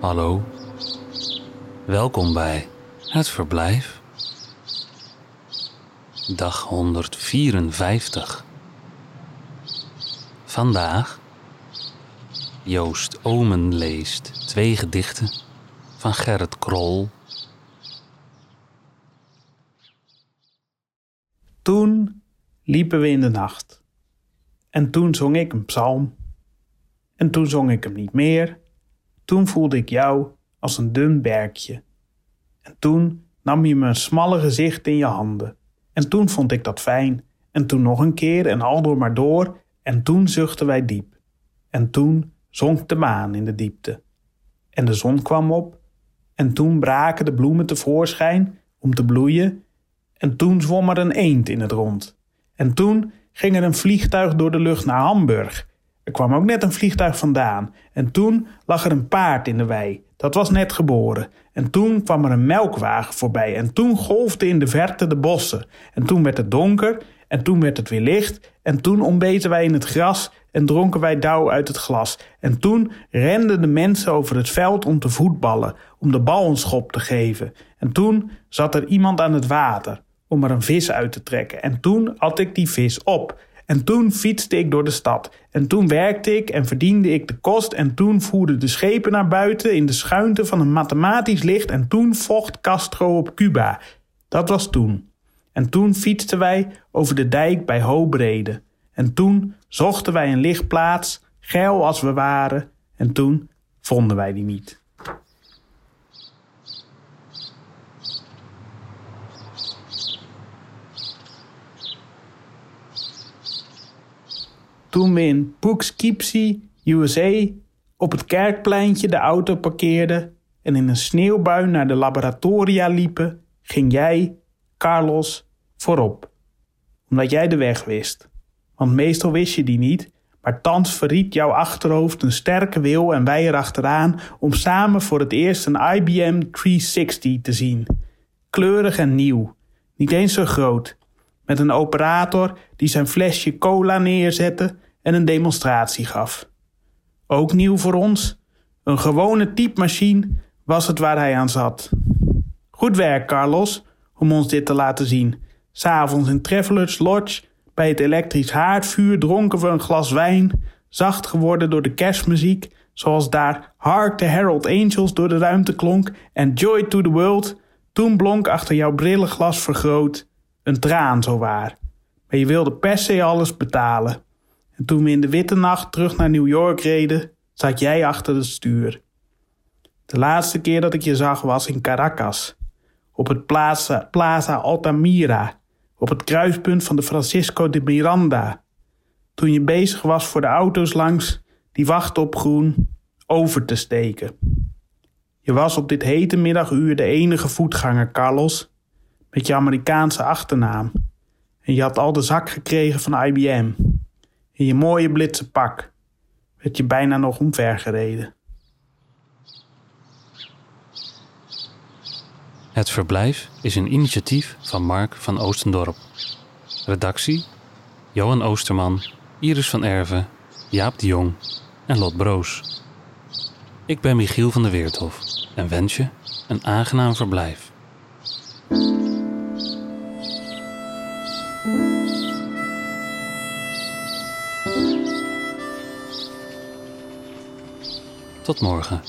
Hallo, welkom bij het verblijf. Dag 154. Vandaag Joost Omen leest twee gedichten van Gerrit Krol. Toen liepen we in de nacht. En toen zong ik een psalm. En toen zong ik hem niet meer. Toen voelde ik jou als een dun berkje. En toen nam je mijn smalle gezicht in je handen. En toen vond ik dat fijn. En toen nog een keer en al door maar door. En toen zuchtten wij diep. En toen zonk de maan in de diepte. En de zon kwam op. En toen braken de bloemen tevoorschijn om te bloeien. En toen zwom er een eend in het rond. En toen ging er een vliegtuig door de lucht naar Hamburg. Er kwam ook net een vliegtuig vandaan. En toen lag er een paard in de wei. Dat was net geboren. En toen kwam er een melkwagen voorbij. En toen golfden in de verte de bossen. En toen werd het donker. En toen werd het weer licht. En toen ontbeten wij in het gras. En dronken wij dauw uit het glas. En toen renden de mensen over het veld om te voetballen. Om de bal een schop te geven. En toen zat er iemand aan het water. Om er een vis uit te trekken. En toen at ik die vis op. En toen fietste ik door de stad. En toen werkte ik en verdiende ik de kost. En toen voerden de schepen naar buiten in de schuinte van een mathematisch licht. En toen vocht Castro op Cuba. Dat was toen. En toen fietsten wij over de dijk bij Hobrede. En toen zochten wij een lichtplaats, geil als we waren. En toen vonden wij die niet. Toen we in Poughkeepsie, USA, op het kerkpleintje de auto parkeerden en in een sneeuwbui naar de laboratoria liepen, ging jij, Carlos, voorop. Omdat jij de weg wist. Want meestal wist je die niet, maar thans verriet jouw achterhoofd een sterke wil en wij erachteraan om samen voor het eerst een IBM 360 te zien. Kleurig en nieuw, niet eens zo groot, met een operator die zijn flesje cola neerzette en een demonstratie gaf. Ook nieuw voor ons, een gewone typemachine was het waar hij aan zat. Goed werk, Carlos, om ons dit te laten zien. S'avonds in Travelers Lodge, bij het elektrisch haardvuur, dronken we een glas wijn, zacht geworden door de kerstmuziek, zoals daar Hark the Herald Angels door de ruimte klonk en Joy to the World. Toen blonk achter jouw brillenglas vergroot een traan zo waar. Maar je wilde per se alles betalen. En toen we in de witte nacht terug naar New York reden, zat jij achter het stuur. De laatste keer dat ik je zag was in Caracas, op het Plaza, Altamira, op het kruispunt van de Francisco de Miranda. Toen je bezig was voor de auto's langs, die wachten op groen, over te steken. Je was op dit hete middaguur de enige voetganger, Carlos, met je Amerikaanse achternaam. En je had al de zak gekregen van IBM. In je mooie blitse pak werd je bijna nog omvergereden. Het verblijf is een initiatief van Mark van Oostendorp. Redactie: Johan Oosterman, Iris van Erven, Jaap de Jong en Lot Broos. Ik ben Michiel van der Weerthof en wens je een aangenaam verblijf. Tot morgen.